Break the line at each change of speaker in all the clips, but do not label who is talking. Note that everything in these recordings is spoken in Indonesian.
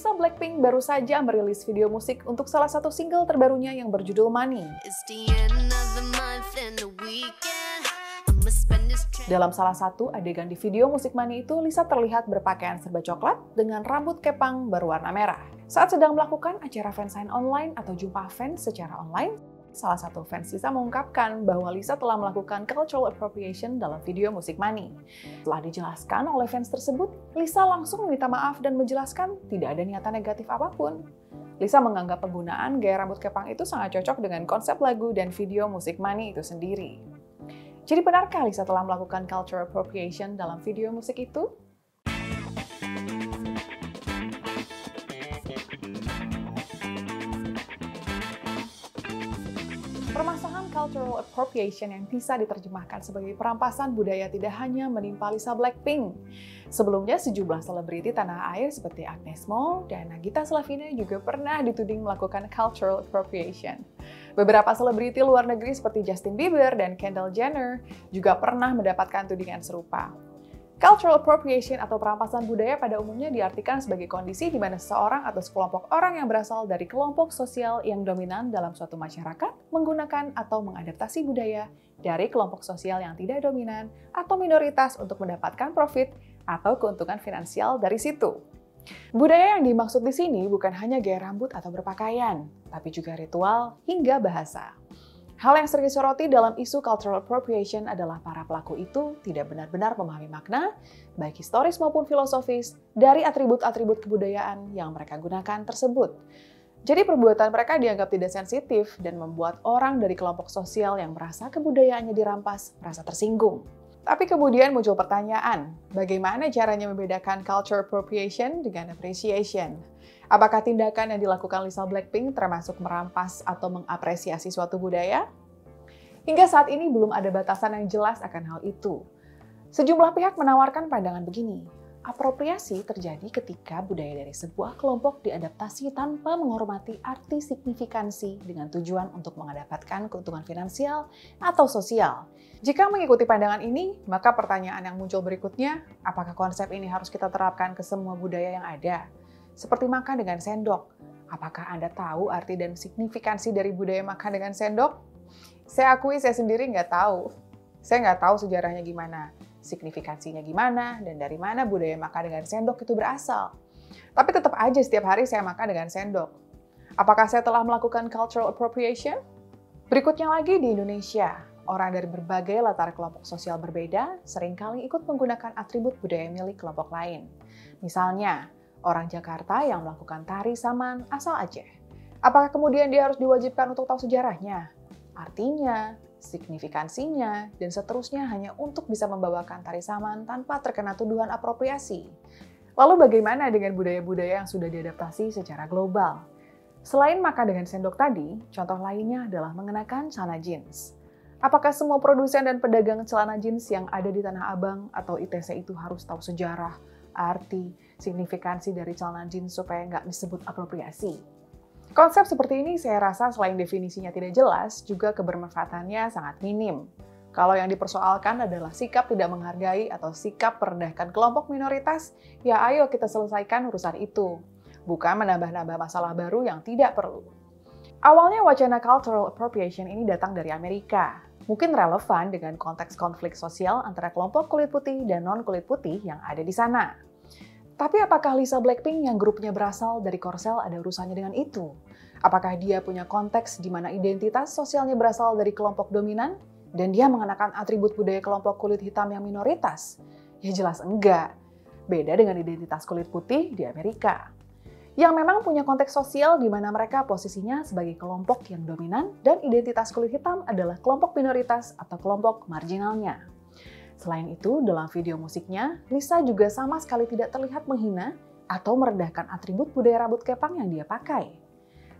Lisa Blackpink baru saja merilis video musik untuk salah satu single terbarunya yang berjudul Money. Dalam salah satu adegan di video musik Money itu, Lisa terlihat berpakaian serba coklat dengan rambut kepang berwarna merah. Saat sedang melakukan acara fansign online atau jumpa fans secara online, Salah satu fans Lisa mengungkapkan bahwa Lisa telah melakukan cultural appropriation dalam video musik Money. Setelah dijelaskan oleh fans tersebut, Lisa langsung meminta maaf dan menjelaskan tidak ada niatan negatif apa pun. Lisa menganggap penggunaan gaya rambut kepang itu sangat cocok dengan konsep lagu dan video musik Money itu sendiri. Jadi benarkah Lisa telah melakukan cultural appropriation dalam video musik itu? Cultural appropriation yang bisa diterjemahkan sebagai perampasan budaya tidak hanya menimpa Lisa Blackpink. Sebelumnya, sejumlah selebriti tanah air seperti Agnes Mo dan Nagita Slavina juga pernah dituding melakukan cultural appropriation. Beberapa selebriti luar negeri seperti Justin Bieber dan Kendall Jenner juga pernah mendapatkan tudingan serupa. Cultural appropriation atau perampasan budaya pada umumnya diartikan sebagai kondisi di mana seseorang atau sekelompok orang yang berasal dari kelompok sosial yang dominan dalam suatu masyarakat menggunakan atau mengadaptasi budaya dari kelompok sosial yang tidak dominan atau minoritas untuk mendapatkan profit atau keuntungan finansial dari situ. Budaya yang dimaksud di sini bukan hanya gaya rambut atau berpakaian, tapi juga ritual hingga bahasa. Hal yang sering disoroti dalam isu cultural appropriation adalah para pelaku itu tidak benar-benar memahami makna, baik historis maupun filosofis, dari atribut-atribut kebudayaan yang mereka gunakan tersebut. Jadi perbuatan mereka dianggap tidak sensitif dan membuat orang dari kelompok sosial yang merasa kebudayaannya dirampas merasa tersinggung. Tapi kemudian muncul pertanyaan, bagaimana caranya membedakan cultural appropriation dengan appreciation? Apakah tindakan yang dilakukan Lisa Blackpink termasuk merampas atau mengapresiasi suatu budaya? Hingga saat ini belum ada batasan yang jelas akan hal itu. Sejumlah pihak menawarkan pandangan begini, apropriasi terjadi ketika budaya dari sebuah kelompok diadaptasi tanpa menghormati arti signifikansi dengan tujuan untuk mendapatkan keuntungan finansial atau sosial. Jika mengikuti pandangan ini, maka pertanyaan yang muncul berikutnya, apakah konsep ini harus kita terapkan ke semua budaya yang ada? Seperti makan dengan sendok. Apakah Anda tahu arti dan signifikansi dari budaya makan dengan sendok? Saya akui saya sendiri nggak tahu. Saya nggak tahu sejarahnya gimana, signifikansinya gimana, dan dari mana budaya makan dengan sendok itu berasal. Tapi tetap aja setiap hari saya makan dengan sendok. Apakah saya telah melakukan cultural appropriation? Berikutnya lagi di Indonesia, orang dari berbagai latar kelompok sosial berbeda sering kali ikut menggunakan atribut budaya milik kelompok lain. Misalnya, orang Jakarta yang melakukan tari saman asal Aceh. Apakah kemudian dia harus diwajibkan untuk tahu sejarahnya? Artinya, signifikansinya, dan seterusnya hanya untuk bisa membawakan tari saman tanpa terkena tuduhan apropriasi. Lalu bagaimana dengan budaya-budaya yang sudah diadaptasi secara global? Selain makan dengan sendok tadi, contoh lainnya adalah mengenakan celana jeans. Apakah semua produsen dan pedagang celana jeans yang ada di Tanah Abang atau ITC itu harus tahu sejarah, arti, signifikansi dari celana jeans supaya nggak disebut apropriasi. Konsep seperti ini saya rasa selain definisinya tidak jelas, juga kebermanfaatannya sangat minim. Kalau yang dipersoalkan adalah sikap tidak menghargai atau sikap merendahkan kelompok minoritas, ya ayo kita selesaikan urusan itu. Bukan menambah-nambah masalah baru yang tidak perlu. Awalnya wacana cultural appropriation ini datang dari Amerika. Mungkin relevan dengan konteks konflik sosial antara kelompok kulit putih dan non-kulit putih yang ada di sana. Tapi apakah Lisa Blackpink yang grupnya berasal dari Korsel ada urusannya dengan itu? Apakah dia punya konteks di mana identitas sosialnya berasal dari kelompok dominan dan dia mengenakan atribut budaya kelompok kulit hitam yang minoritas? Ya jelas enggak. Beda dengan identitas kulit putih di Amerika. Yang memang punya konteks sosial di mana mereka posisinya sebagai kelompok yang dominan dan identitas kulit hitam adalah kelompok minoritas atau kelompok marginalnya. Selain itu, dalam video musiknya, Lisa juga sama sekali tidak terlihat menghina atau merendahkan atribut budaya rambut kepang yang dia pakai.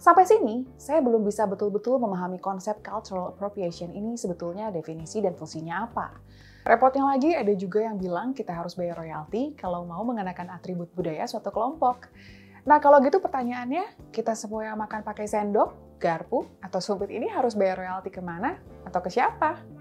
Sampai sini, saya belum bisa betul-betul memahami konsep cultural appropriation ini sebetulnya definisi dan fungsinya apa. Repotnya lagi, ada juga yang bilang kita harus bayar royalti kalau mau mengenakan atribut budaya suatu kelompok. Nah, kalau gitu pertanyaannya, kita semua yang makan pakai sendok, garpu, atau sumpit ini harus bayar royalti ke mana atau ke siapa?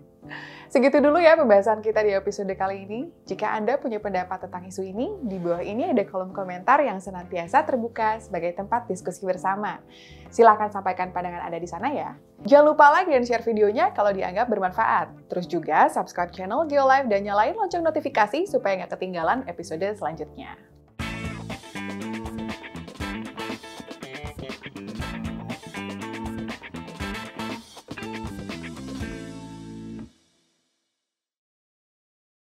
Segitu dulu ya pembahasan kita di episode kali ini. Jika Anda punya pendapat tentang isu ini, di bawah ini ada kolom komentar yang senantiasa terbuka sebagai tempat diskusi bersama. Silahkan sampaikan pandangan Anda di sana ya. Jangan lupa like dan share videonya kalau dianggap bermanfaat. Terus juga subscribe channel GeoLive dan nyalain lonceng notifikasi supaya nggak ketinggalan episode selanjutnya.